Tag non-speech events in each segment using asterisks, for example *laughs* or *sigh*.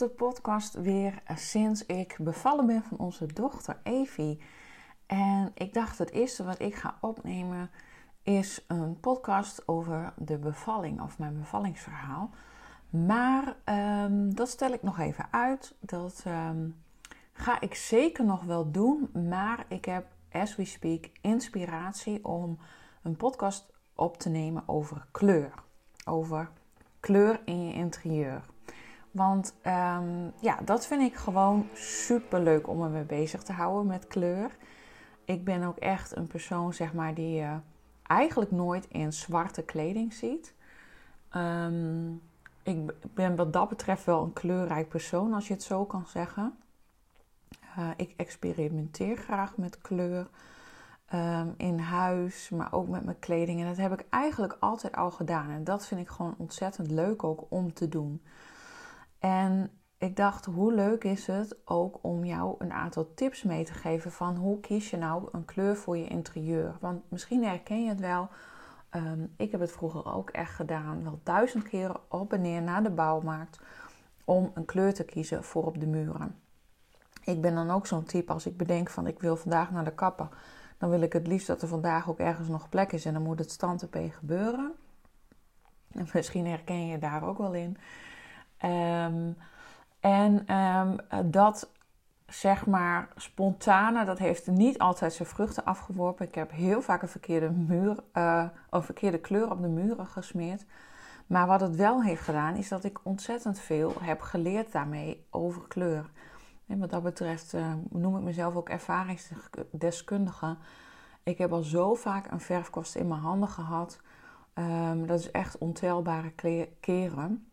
Eerste podcast weer sinds ik bevallen ben van onze dochter Evie. En ik dacht het eerste wat ik ga opnemen is een podcast over de bevalling of mijn bevallingsverhaal. Maar um, dat stel ik nog even uit. Dat um, ga ik zeker nog wel doen. Maar ik heb, as we speak, inspiratie om een podcast op te nemen over kleur. Over kleur in je interieur. Want um, ja, dat vind ik gewoon super leuk om me mee bezig te houden met kleur. Ik ben ook echt een persoon, zeg maar, die je eigenlijk nooit in zwarte kleding ziet. Um, ik ben wat dat betreft wel een kleurrijk persoon, als je het zo kan zeggen. Uh, ik experimenteer graag met kleur. Um, in huis, maar ook met mijn kleding. En dat heb ik eigenlijk altijd al gedaan. En dat vind ik gewoon ontzettend leuk ook om te doen. En ik dacht, hoe leuk is het ook om jou een aantal tips mee te geven van hoe kies je nou een kleur voor je interieur? Want misschien herken je het wel. Um, ik heb het vroeger ook echt gedaan, wel duizend keren op en neer naar de bouwmarkt om een kleur te kiezen voor op de muren. Ik ben dan ook zo'n type als ik bedenk van ik wil vandaag naar de kapper, dan wil ik het liefst dat er vandaag ook ergens nog plek is en dan moet het stand gebeuren. En *laughs* misschien herken je daar ook wel in. Um, en um, dat zeg maar spontane, dat heeft niet altijd zijn vruchten afgeworpen. Ik heb heel vaak een verkeerde, muur, een verkeerde kleur op de muren gesmeerd. Maar wat het wel heeft gedaan, is dat ik ontzettend veel heb geleerd daarmee over kleur. En wat dat betreft uh, noem ik mezelf ook ervaringsdeskundige. Ik heb al zo vaak een verfkwast in mijn handen gehad. Um, dat is echt ontelbare keren.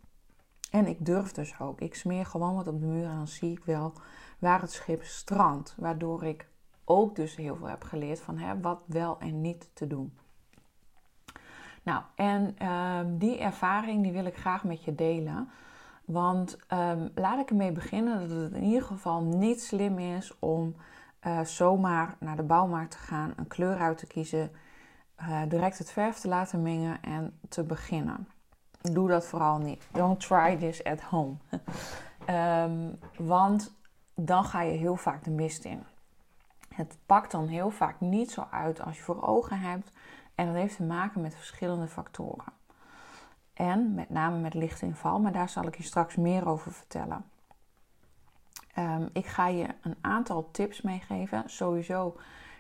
En ik durf dus ook. Ik smeer gewoon wat op de muur en dan zie ik wel waar het schip strandt. Waardoor ik ook dus heel veel heb geleerd van hè, wat wel en niet te doen. Nou, en um, die ervaring die wil ik graag met je delen. Want um, laat ik ermee beginnen dat het in ieder geval niet slim is om uh, zomaar naar de bouwmarkt te gaan, een kleur uit te kiezen, uh, direct het verf te laten mengen en te beginnen. Doe dat vooral niet. Don't try this at home. um, *laughs* want dan ga je heel vaak de mist in. Het pakt dan heel vaak niet zo uit als je voor ogen hebt. En dat heeft te maken met verschillende factoren. En met name met lichtinval, maar daar zal ik je straks meer over vertellen. Um, ik ga je een aantal tips meegeven. Sowieso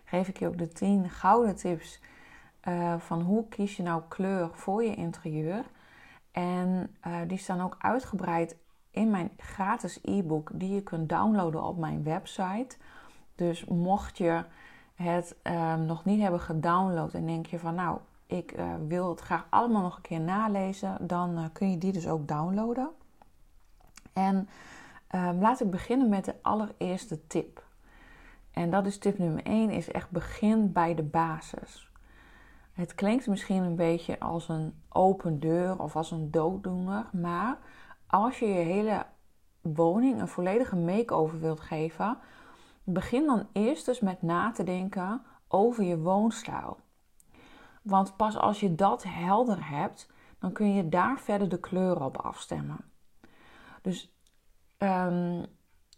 geef ik je ook de 10 gouden tips uh, van hoe kies je nou kleur voor je interieur. En uh, die staan ook uitgebreid in mijn gratis e-book die je kunt downloaden op mijn website. Dus mocht je het uh, nog niet hebben gedownload en denk je van nou, ik uh, wil het graag allemaal nog een keer nalezen, dan uh, kun je die dus ook downloaden. En ehm, laat ik beginnen met de allereerste tip. En dat is tip nummer 1, is echt begin bij de basis. Het klinkt misschien een beetje als een open deur of als een dooddoener, maar als je je hele woning een volledige make-over wilt geven, begin dan eerst dus met na te denken over je woonstijl. Want pas als je dat helder hebt, dan kun je daar verder de kleuren op afstemmen. Dus um,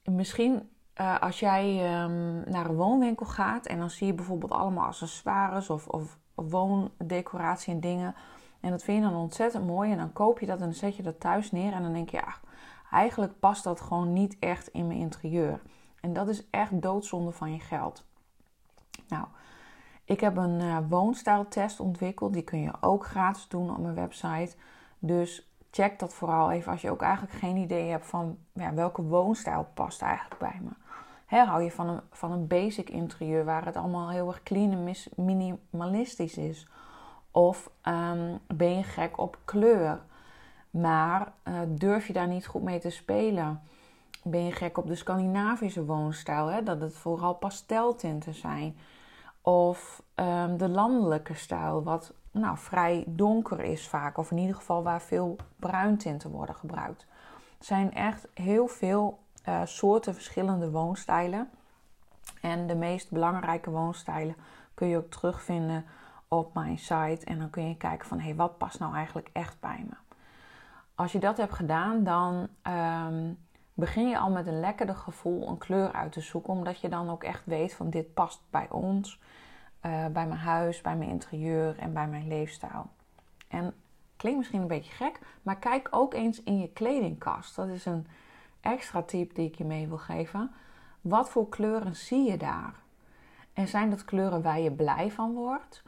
misschien uh, als jij um, naar een woonwinkel gaat en dan zie je bijvoorbeeld allemaal accessoires of, of woondecoratie en dingen. En dat vind je dan ontzettend mooi. En dan koop je dat en zet je dat thuis neer. En dan denk je, ja, eigenlijk past dat gewoon niet echt in mijn interieur. En dat is echt doodzonde van je geld. Nou, ik heb een uh, woonstijltest ontwikkeld. Die kun je ook gratis doen op mijn website. Dus check dat vooral even als je ook eigenlijk geen idee hebt van ja, welke woonstijl past eigenlijk bij me. Hou je van een, van een basic interieur waar het allemaal heel erg clean en minimalistisch is? Of um, ben je gek op kleur? Maar uh, durf je daar niet goed mee te spelen? Ben je gek op de Scandinavische woonstijl? Dat het vooral pasteltinten zijn. Of um, de landelijke stijl, wat nou, vrij donker is vaak. Of in ieder geval waar veel bruintinten worden gebruikt. Er zijn echt heel veel uh, soorten verschillende woonstijlen. En de meest belangrijke woonstijlen kun je ook terugvinden op mijn site. En dan kun je kijken van, hey, wat past nou eigenlijk echt bij me? Als je dat hebt gedaan, dan um, begin je al met een lekkerder gevoel een kleur uit te zoeken. Omdat je dan ook echt weet van, dit past bij ons, uh, bij mijn huis, bij mijn interieur en bij mijn leefstijl. En klinkt misschien een beetje gek, maar kijk ook eens in je kledingkast. Dat is een extra tip die ik je mee wil geven. Wat voor kleuren zie je daar? En zijn dat kleuren waar je blij van wordt?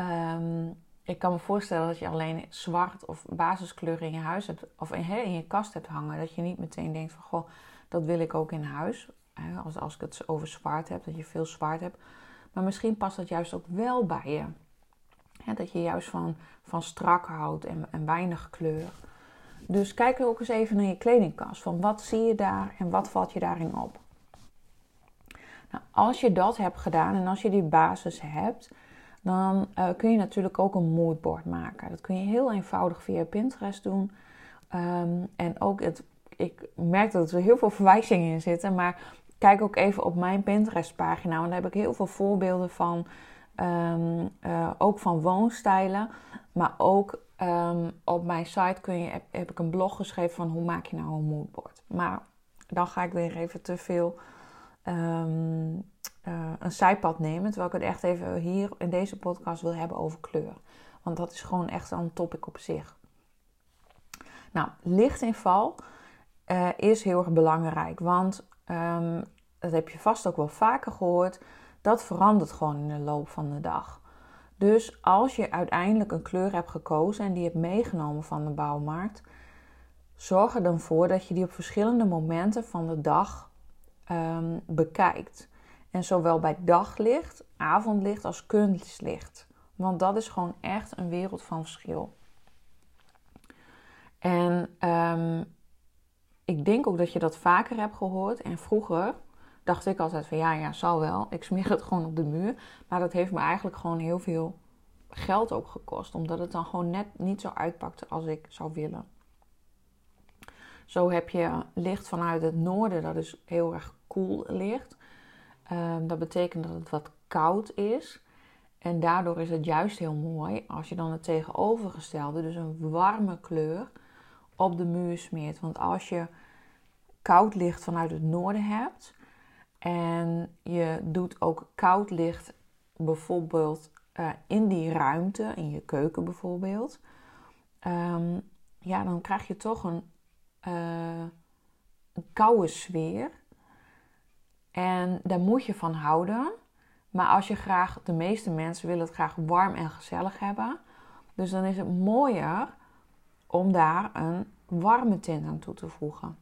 Um, ik kan me voorstellen dat je alleen zwart of basiskleuren in je huis hebt, of in, in je kast hebt hangen. Dat je niet meteen denkt van goh, dat wil ik ook in huis. Als, als ik het over zwart heb, dat je veel zwart hebt. Maar misschien past dat juist ook wel bij je. dat je juist van, van strak houdt en, en weinig kleur. Dus kijk ook eens even naar je kledingkast. Van wat zie je daar en wat valt je daarin op? Nou, als je dat hebt gedaan en als je die basis hebt, dan uh, kun je natuurlijk ook een moodboard maken. Dat kun je heel eenvoudig via Pinterest doen. Um, en ook het, ik merk dat er heel veel verwijzingen in zitten, maar kijk ook even op mijn Pinterest-pagina. Want daar heb ik heel veel voorbeelden van. Um, uh, ook van woonstijlen, maar ook um, op mijn site heb, ik een blog geschreven van hoe maak je nou een moodboard. Maar dan ga ik weer even te veel um, uh, een zijpad nemen. Terwijl ik het echt even hier in deze podcast wil hebben over kleur. Want dat is gewoon echt een topic op zich. Nou, lichtinval uh, is heel erg belangrijk. Want um, dat heb je vast ook wel vaker gehoord. Dat verandert gewoon in de loop van de dag. Dus als je uiteindelijk een kleur hebt gekozen en die hebt meegenomen van de bouwmarkt, zorg er dan voor dat je die op verschillende momenten van de dag um, bekijkt. En zowel bij daglicht, avondlicht als kunstlicht. Want dat is gewoon echt een wereld van verschil. En um, ik denk ook dat je dat vaker hebt gehoord. En vroeger dacht ik altijd van ja, ja, zal wel. Ik smeer het gewoon op de muur. Maar dat heeft me eigenlijk gewoon heel veel geld ook gekost. Omdat het dan gewoon net niet zo uitpakte als ik zou willen. Zo heb je licht vanuit het noorden, dat is heel erg koel licht. Um, dat betekent dat het wat koud is. En daardoor is het juist heel mooi als je dan het tegenovergestelde, dus een warme kleur, op de muur smeert. Want als je koud licht vanuit het noorden hebt en je doet ook koud licht bijvoorbeeld uh, in die ruimte, in je keuken bijvoorbeeld, um, ja, dan krijg je toch een, uh, een koude sfeer. En daar moet je van houden. Maar als je graag, de meeste mensen willen het graag warm en gezellig hebben. Dus dan is het mooier om daar een warme tint aan toe te voegen.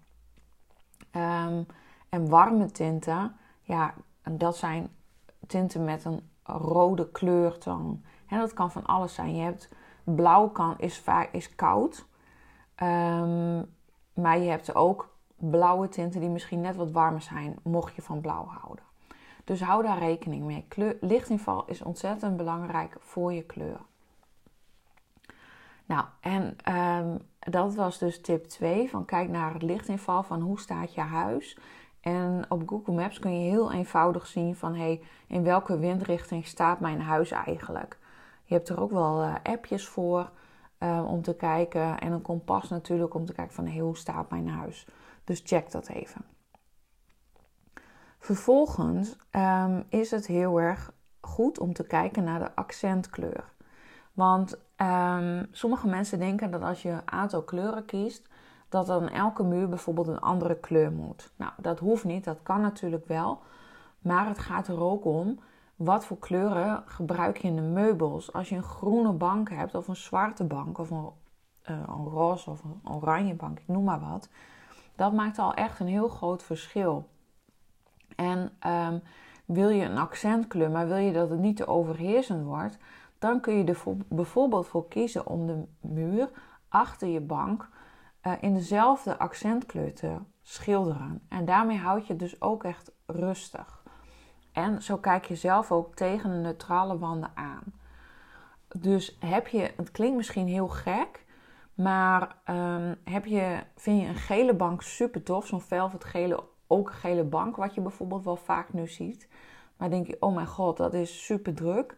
Um, en warme tinten, ja, dat zijn tinten met een rode kleurtoon. En dat kan van alles zijn. Je hebt blauw kan, is, vaak, is koud. Um, maar je hebt ook blauwe tinten die misschien net wat warmer zijn, mocht je van blauw houden. Dus hou daar rekening mee. Kleur, lichtinval is ontzettend belangrijk voor je kleur. Nou, en um, dat was dus tip 2 van kijk naar het lichtinval van hoe staat je huis. En op Google Maps kun je heel eenvoudig zien van hey, in welke windrichting staat mijn huis eigenlijk. Je hebt er ook wel uh, appjes voor uh, om te kijken en een kompas natuurlijk om te kijken van hey, hoe staat mijn huis. Dus check dat even. Vervolgens um, is het heel erg goed om te kijken naar de accentkleur. Want um, sommige mensen denken dat als je een aantal kleuren kiest, dat dan elke muur bijvoorbeeld een andere kleur moet. Nou, dat hoeft niet, dat kan natuurlijk wel. Maar het gaat er ook om wat voor kleuren gebruik je in de meubels. Als je een groene bank hebt, of een zwarte bank, of een, uh, een roze of een oranje bank, ik noem maar wat. Dat maakt al echt een heel groot verschil. En um, wil je een accentkleur, maar wil je dat het niet te overheersend wordt, dan kun je er bijvoorbeeld voor kiezen om de muur achter je bank uh, in dezelfde accentkleur te schilderen. En daarmee houd je het dus ook echt rustig. En zo kijk je zelf ook tegen de neutrale wanden aan. Dus heb je, het klinkt misschien heel gek, maar um, heb je, vind je een gele bank super tof, zo'n velvet gele, ook gele bank, wat je bijvoorbeeld wel vaak nu ziet. Maar denk je, oh mijn god, dat is super druk.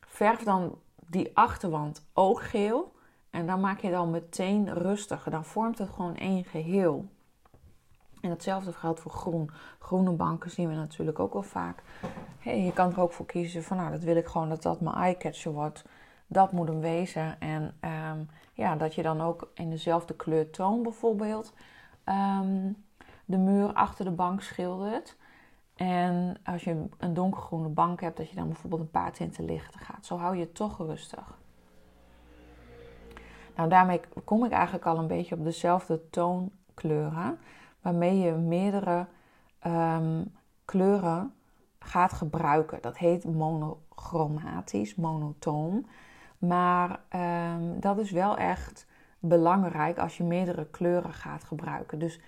Verf dan die achterwand ook geel. En dan maak je dan meteen rustiger. Dan vormt het gewoon één geheel. En hetzelfde geldt voor groen. Groene banken zien we natuurlijk ook wel vaak. Hey, je kan er ook voor kiezen van, nou, dat wil ik gewoon dat dat mijn eyecatcher wordt. Dat moet hem wezen. En um, ja, dat je dan ook in dezelfde kleurtoon bijvoorbeeld um, de muur achter de bank schildert. En als je een donkergroene bank hebt, dat je dan bijvoorbeeld een paar tinten lichter gaat. Zo hou je het toch rustig. Nou, daarmee kom ik eigenlijk al een beetje op dezelfde toonkleuren, waarmee je meerdere um, kleuren gaat gebruiken. Dat heet monochromatisch, monotoon. Maar um, dat is wel echt belangrijk als je meerdere kleuren gaat gebruiken. Dus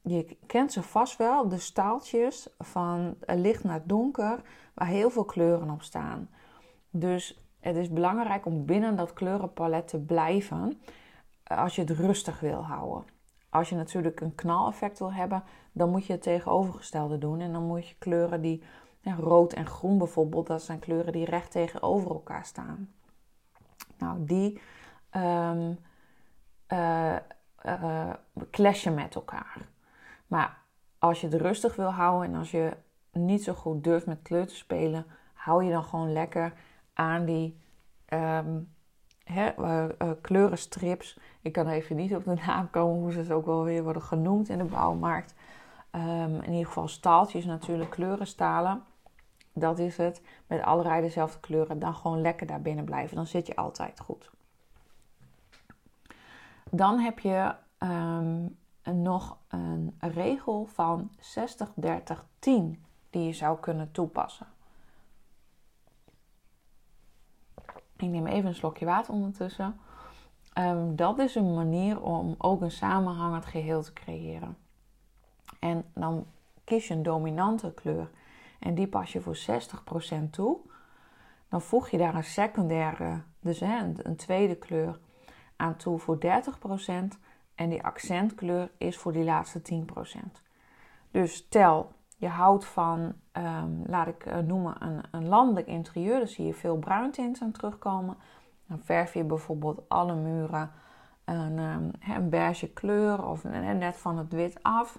je kent ze vast wel, de staaltjes van licht naar donker, waar heel veel kleuren op staan. Dus het is belangrijk om binnen dat kleurenpalet te blijven eh, als je het rustig wil houden. Als je natuurlijk een knaleffect wil hebben, dan moet je het tegenovergestelde doen. En dan moet je kleuren die, ja, rood en groen bijvoorbeeld, dat zijn kleuren die recht tegenover elkaar staan. Nou, die um, clashen met elkaar. Maar als je het rustig wil houden en als je niet zo goed durft met kleur te spelen, hou je dan gewoon lekker die um, kleurenstrips. Ik kan even niet op de naam komen hoe ze ook wel weer worden genoemd in de bouwmarkt. Um, in ieder geval staaltjes natuurlijk, kleurenstalen. Dat is het. Met allerlei dezelfde kleuren. Dan gewoon lekker daar binnen blijven. Dan zit je altijd goed. Dan heb je um, nog een regel van 60, 30, 10 die je zou kunnen toepassen. Ik neem even een slokje water ondertussen. Um, dat is een manier om ook een samenhangend geheel te creëren. En dan kies je een dominante kleur en die pas je voor 60% toe. Dan voeg je daar een secundaire, dus een tweede kleur aan toe voor 30%. En die accentkleur is voor die laatste 10%. Dus stel, je houdt van, ehm, laat ik uh, noemen, een, een, landelijk interieur. Dan zie je veel bruintinten terugkomen. Dan verf je bijvoorbeeld alle muren een, een beige kleur of net van het wit af.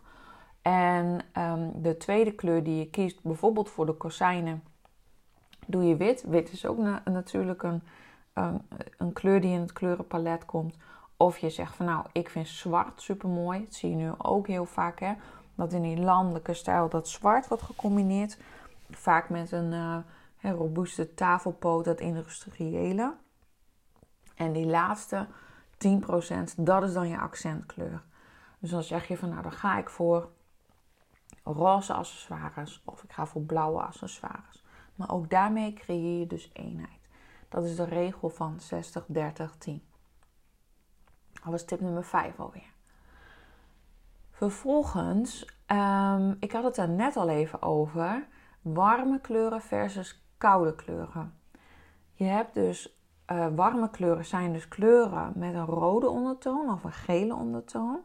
En um, de tweede kleur die je kiest, bijvoorbeeld voor de kozijnen, doe je wit. Wit is ook na, natuurlijk een, een kleur die in het kleurenpalet komt. Of je zegt van nou, ik vind zwart super mooi. Dat zie je nu ook heel vaak hè. Dat in die landelijke stijl dat zwart wordt gecombineerd. Vaak met een uh, robuuste tafelpoot, dat industriële. En die laatste 10%, dat is dan je accentkleur. Dus dan zeg je van nou, dan ga ik voor roze accessoires of ik ga voor blauwe accessoires. Maar ook daarmee creëer je dus eenheid. Dat is de regel van 60, 30, 10. Dat was tip nummer 5 alweer. Vervolgens, um, ik had het er net al even over, warme kleuren versus koude kleuren. Je hebt dus uh, warme kleuren zijn dus kleuren met een rode ondertoon of een gele ondertoon.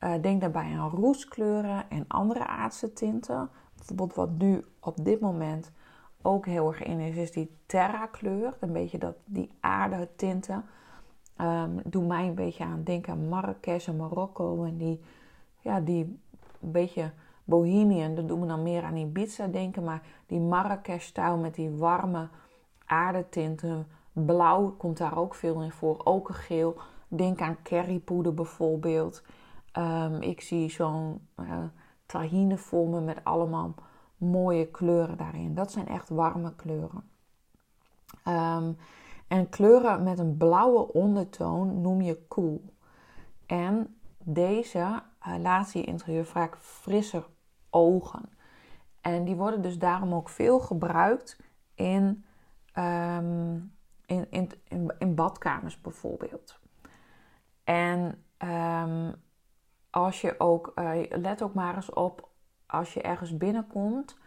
Uh, denk daarbij aan roeskleuren en andere aardse tinten. Bijvoorbeeld wat nu op dit moment ook heel erg in is, is die terra kleur. Een beetje dat, die aarde tinten. Um, doe mij een beetje aan denken aan Marrakesh en Marokko. En die, ja, die beetje bohemian. Dat doen we dan meer aan Ibiza denken. Maar die Marrakesh-stijl met die warme aardetinten. Blauw komt daar ook veel in voor. Ook geel. Denk aan currypoeder bijvoorbeeld. Um, ik zie zo'n uh, tahine vormen met allemaal mooie kleuren daarin. Dat zijn echt warme kleuren. Um, en kleuren met een blauwe ondertoon noem je cool. En deze uh, laat je interieur vaak frisser ogen. En die worden dus daarom ook veel gebruikt in, um, in, in, in, badkamers bijvoorbeeld. En ehm, als je ook, uh, let ook maar eens op als je ergens binnenkomt,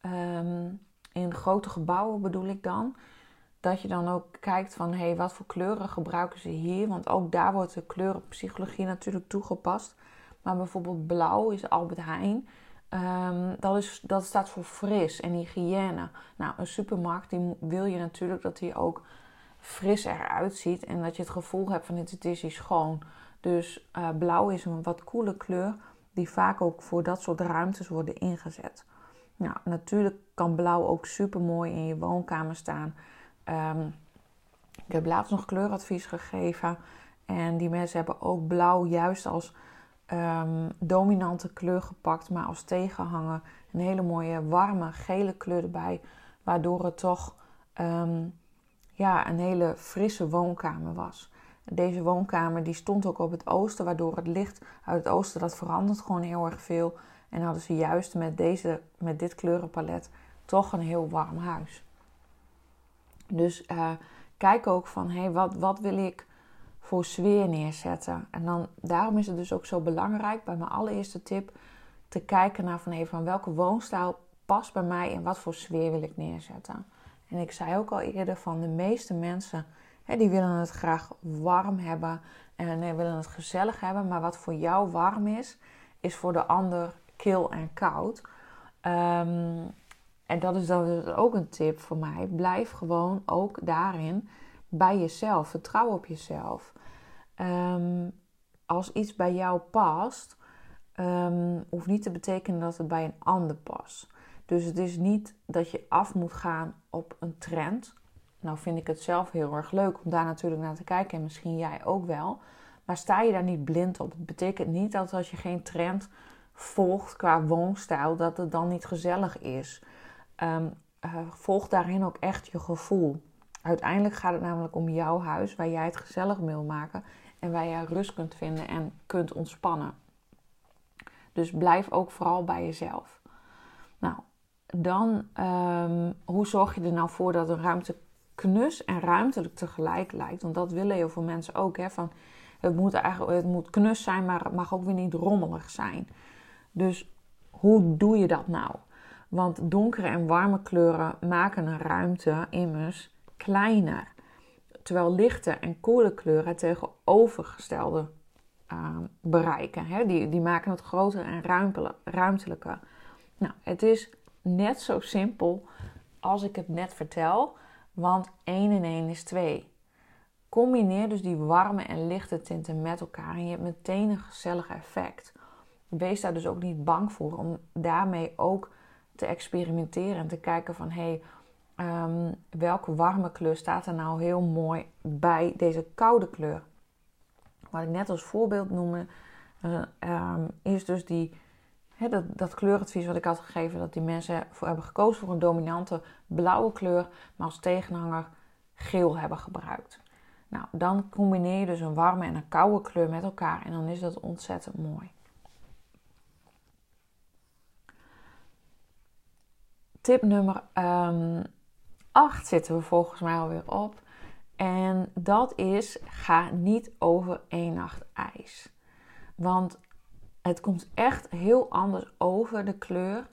ehm, in grote gebouwen bedoel ik dan, dat je dan ook kijkt van hé, hey, wat voor kleuren gebruiken ze hier? Want ook daar wordt de kleurenpsychologie natuurlijk toegepast. Maar bijvoorbeeld blauw is Albert Heijn. Um, dat, is, dat staat voor fris en hygiëne. Nou, een supermarkt die wil je natuurlijk dat die ook fris eruit ziet. En dat je het gevoel hebt van het is hier schoon. Dus uh, blauw is een wat koele kleur die vaak ook voor dat soort ruimtes worden ingezet. Nou, natuurlijk kan blauw ook super mooi in je woonkamer staan. Um, ik heb laatst nog kleuradvies gegeven. En die mensen hebben ook blauw juist als um, dominante kleur gepakt, maar als tegenhanger een hele mooie warme gele kleur erbij, waardoor het toch um, ja, een hele frisse woonkamer was. Deze woonkamer die stond ook op het oosten, waardoor het licht uit het oosten dat verandert gewoon heel erg veel. En hadden ze juist met, deze, met dit kleurenpalet toch een heel warm huis. Dus uh, kijk ook van, hey, wat, wat wil ik voor sfeer neerzetten. En dan, daarom is het dus ook zo belangrijk bij mijn allereerste tip te kijken naar van, even van welke woonstijl past bij mij en wat voor sfeer wil ik neerzetten. En ik zei ook al eerder van de meeste mensen, hè, die willen het graag warm hebben en nee, willen het gezellig hebben. Maar wat voor jou warm is, is voor de ander kil en koud. Um, en dat is dan dus ook een tip voor mij. Blijf gewoon ook daarin bij jezelf. Vertrouw op jezelf. Um, als iets bij jou past, um, hoeft niet te betekenen dat het bij een ander past. Dus het is niet dat je af moet gaan op een trend. Nou vind ik het zelf heel erg leuk om daar natuurlijk naar te kijken en misschien jij ook wel. Maar sta je daar niet blind op? Het betekent niet dat als je geen trend volgt qua woonstijl, dat het dan niet gezellig is. Um, uh, volg daarin ook echt je gevoel. Uiteindelijk gaat het namelijk om jouw huis waar jij het gezellig wil maken en waar jij rust kunt vinden en kunt ontspannen. Dus blijf ook vooral bij jezelf. Nou, dan um, hoe zorg je er nou voor dat een ruimte knus en ruimtelijk tegelijk lijkt? Want dat willen heel veel mensen ook. Hè? Van, het, moet eigenlijk, het moet knus zijn, maar het mag ook weer niet rommelig zijn. Dus hoe doe je dat nou? Want donkere en warme kleuren maken een ruimte immers kleiner. Terwijl lichte en koele kleuren tegenovergestelde uh, bereiken. Hè? Die, die maken het groter en ruimtelijker. Nou, het is net zo simpel als ik het net vertel, want 1 en 1 is 2. Combineer dus die warme en lichte tinten met elkaar en je hebt meteen een gezellig effect. Wees daar dus ook niet bang voor om daarmee ook te experimenteren en te kijken van hé, hey, um, welke warme kleur staat er nou heel mooi bij deze koude kleur. Wat ik net als voorbeeld noemde, uh, um, is dus die, dat, dat kleuradvies wat ik had gegeven, dat die mensen voor hebben gekozen voor een dominante blauwe kleur, maar als tegenhanger geel hebben gebruikt. Nou, dan combineer je dus een warme en een koude kleur met elkaar en dan is dat ontzettend mooi. Tip nummer um, 8 zitten we volgens mij alweer op. En dat is: ga niet over één nacht ijs. Want het komt echt heel anders over de kleur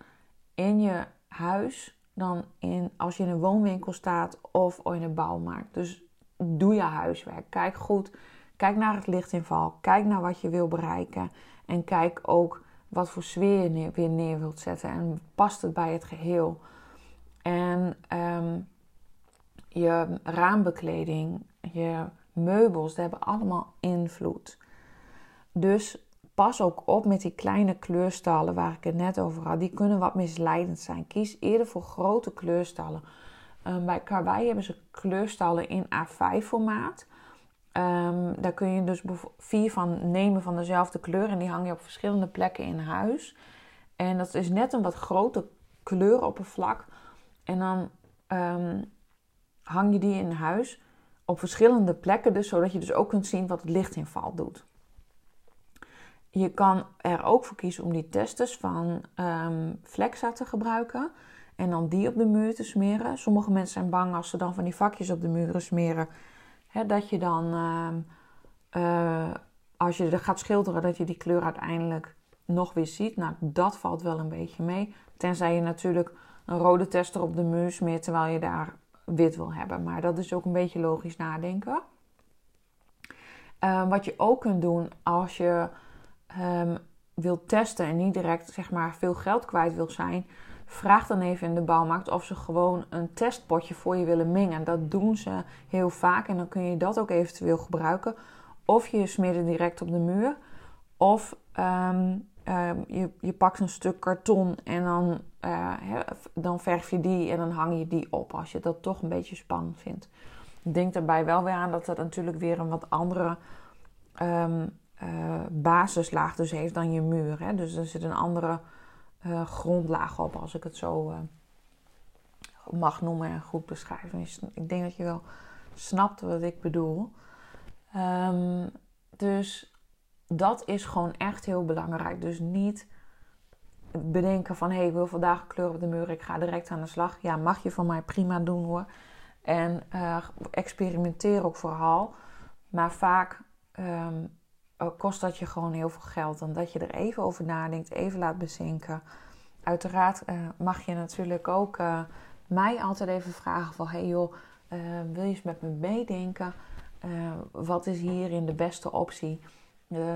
in je huis dan in, als je in een woonwinkel staat of in een bouwmarkt. Dus doe je huiswerk. Kijk goed. Kijk naar het lichtinval. Kijk naar wat je wil bereiken. En kijk ook wat voor sfeer je weer neer wilt zetten. En past het bij het geheel. En um, je raambekleding, je meubels, die hebben allemaal invloed. Dus pas ook op met die kleine kleurstallen waar ik het net over had. Die kunnen wat misleidend zijn. Kies eerder voor grote kleurstallen. Um, bij Karwei hebben ze kleurstallen in A5 formaat. Um, daar kun je dus vier van nemen van dezelfde kleur en die hang je op verschillende plekken in huis. En dat is net een wat groter kleuroppervlak. En dan um, hang je die in huis op verschillende plekken, dus, zodat je dus ook kunt zien wat het lichtinval doet. Je kan er ook voor kiezen om die testers van um, Flexa te gebruiken en dan die op de muur te smeren. Sommige mensen zijn bang als ze dan van die vakjes op de muren smeren, hè, dat je dan uh, als je er gaat schilderen, dat je die kleur uiteindelijk nog weer ziet. Nou, dat valt wel een beetje mee. Tenzij je natuurlijk een rode tester op de muur smeert terwijl je daar wit wil hebben. Maar dat is ook een beetje logisch nadenken. Ehm, wat je ook kunt doen als je um, wilt testen en niet direct zeg maar, veel geld kwijt wil zijn, vraag dan even in de bouwmarkt of ze gewoon een testpotje voor je willen mengen. Dat doen ze heel vaak en dan kun je dat ook eventueel gebruiken. Of je smeert het direct op de muur, of ehm, je, je pakt een stuk karton en dan, uh, dan verf je die en dan hang je die op als je dat toch een beetje spannend vindt. Denk daarbij wel weer aan dat dat natuurlijk weer een wat andere um, uh, basislaag dus heeft dan je muur. Hè? Dus er zit een andere uh, grondlaag op, als ik het zo mag noemen en goed beschrijven. Dus ik denk dat je wel snapt wat ik bedoel. Um, dus dat is gewoon echt heel belangrijk. Dus niet bedenken van hé, hey, ik wil vandaag kleur op de muur, ik ga direct aan de slag. Ja, mag je van mij prima doen hoor. En uh, experimenteer ook vooral. Maar vaak um, kost dat je gewoon heel veel geld. Dan dat je er even over nadenkt, even laat bezinken. Uiteraard uh, mag je natuurlijk ook uh, mij altijd even vragen van... hey joh, wil je eens met me meedenken? wat is hierin de beste optie?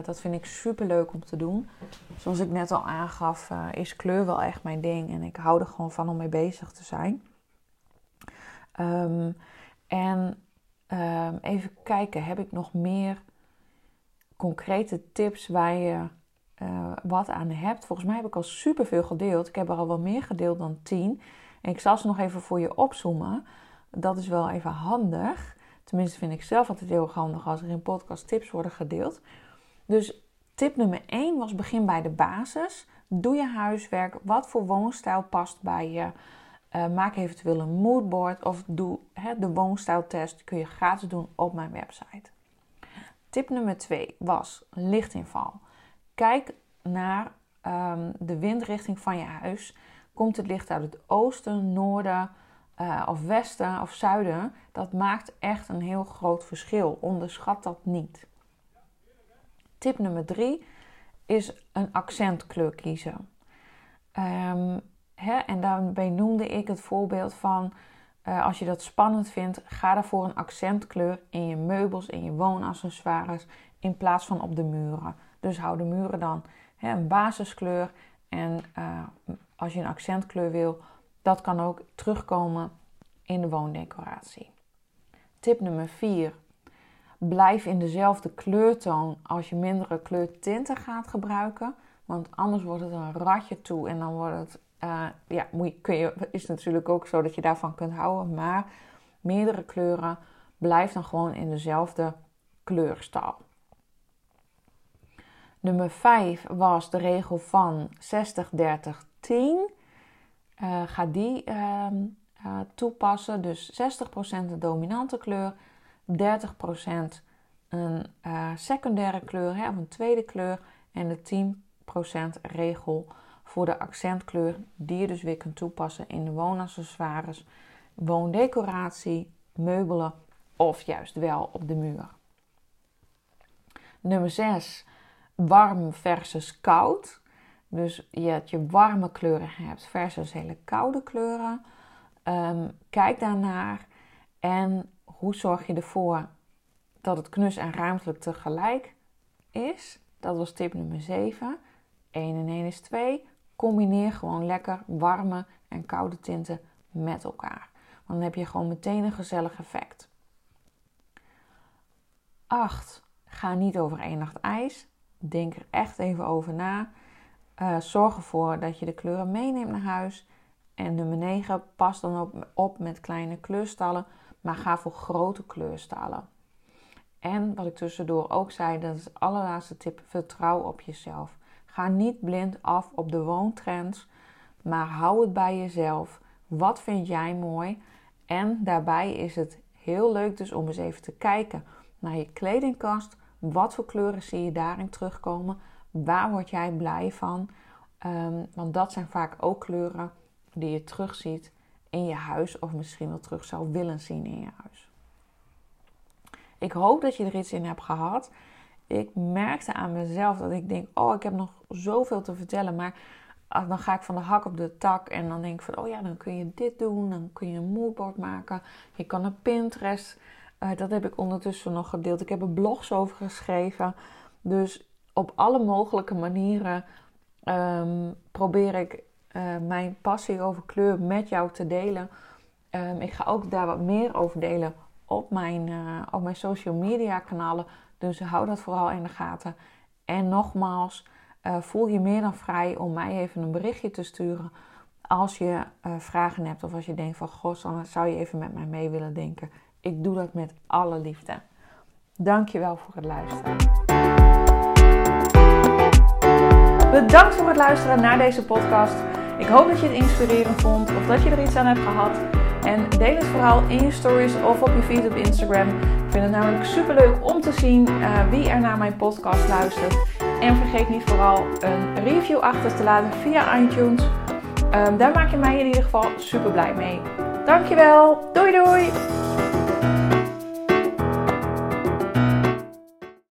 Dat vind ik super leuk om te doen. Zoals ik net al aangaf, is kleur wel echt mijn ding. En ik hou er gewoon van om mee bezig te zijn. Um, en um, even kijken, heb ik nog meer concrete tips waar je uh, wat aan hebt? Volgens mij heb ik al superveel gedeeld. Ik heb er al wel meer gedeeld dan 10. En ik zal ze nog even voor je opzoomen. Dat is wel even handig. Tenminste, vind ik zelf altijd heel handig als er in podcast tips worden gedeeld. Dus tip nummer 1 was begin bij de basis. Doe je huiswerk. Wat voor woonstijl past bij je? Uh, maak eventueel een moodboard of doe de woonstijltest. Kun je gratis doen op mijn website. Tip nummer 2 was lichtinval. Kijk naar um, de windrichting van je huis. Komt het licht uit het oosten, noorden uh, of westen of zuiden? Dat maakt echt een heel groot verschil. Onderschat dat niet. Tip nummer 3 is een accentkleur kiezen. Um, Hè? En daarbij noemde ik het voorbeeld van uh, als je dat spannend vindt, ga daarvoor een accentkleur in je meubels, in je woonaccessoires, in plaats van op de muren. Dus hou de muren dan hè, een basiskleur. En uh, als je een accentkleur wil, dat kan ook terugkomen in de woondecoratie. Tip nummer 4. Blijf in dezelfde kleurtoon als je mindere kleurtinten gaat gebruiken. Want anders wordt het een ratje toe en dan wordt het uh, ja, moet je, kun je, is natuurlijk ook zo dat je daarvan kunt houden. Maar meerdere kleuren blijft dan gewoon in dezelfde kleurstal. Nummer 5 was de regel van 60, 30, 10. Uh, ga die uh, uh, toepassen. Dus 60% de dominante kleur, 30% een uh, secundaire kleur hè, of een tweede kleur en de 10% regel voor de accentkleur die je dus weer kunt toepassen in de woonaccessoires, woondecoratie, meubelen of juist wel op de muur. Nummer 6. Warm versus koud. Dus je, dat je warme kleuren hebt versus hele koude kleuren. Um, kijk daarnaar en hoe zorg je ervoor dat het knus en ruimtelijk tegelijk is. Dat was tip nummer 7. 1 en 1 is 2. Combineer gewoon lekker warme en koude tinten met elkaar. Want dan heb je gewoon meteen een gezellig effect. 8. Ga niet over één nacht ijs. Denk er echt even over na. Uh, zorg ervoor dat je de kleuren meeneemt naar huis. En nummer 9. Pas dan op, op met kleine kleurstallen. Maar ga voor grote kleurstallen. En wat ik tussendoor ook zei, dat is de allerlaatste tip: vertrouw op jezelf. Ga niet blind af op de woontrends, maar hou het bij jezelf. Wat vind jij mooi? En daarbij is het heel leuk dus om eens even te kijken naar je kledingkast. Wat voor kleuren zie je daarin terugkomen? Waar word jij blij van? Um, want dat zijn vaak ook kleuren die je terugziet in je huis of misschien wel terug zou willen zien in je huis. Ik hoop dat je er iets in hebt gehad. ik merkte aan mezelf dat ik denk: oh, ik heb nog zoveel te vertellen. Maar ah, dan ga ik van de hak op de tak en dan denk ik van: oh ja, dan kun je dit doen. Dan kun je een moodboard maken. Je kan een Pinterest. Uh, dat heb ik ondertussen nog gedeeld. Ik heb er blogs over geschreven. Dus op alle mogelijke manieren um, probeer ik uh, mijn passie over kleur met jou te delen. Um, ik ga ook daar wat meer over delen op mijn, uh, op mijn social media kanalen. Dus hou dat vooral in de gaten. En nogmaals, uh, voel je meer dan vrij om mij even een berichtje te sturen. Als je vragen hebt of als je denkt van... Goh, dan zou je even met mij mee willen denken. Ik doe dat met alle liefde. Dankjewel voor het luisteren. Bedankt voor het luisteren naar deze podcast. Ik hoop dat je het inspirerend vond of dat je er iets aan hebt gehad. En deel het vooral in je stories of op je feed op Instagram. Ik vind het namelijk super leuk om te zien uh, wie er naar mijn podcast luistert. En vergeet niet vooral een review achter te laten via iTunes. Um, daar maak je mij in ieder geval super blij mee. Dankjewel. Doei doei.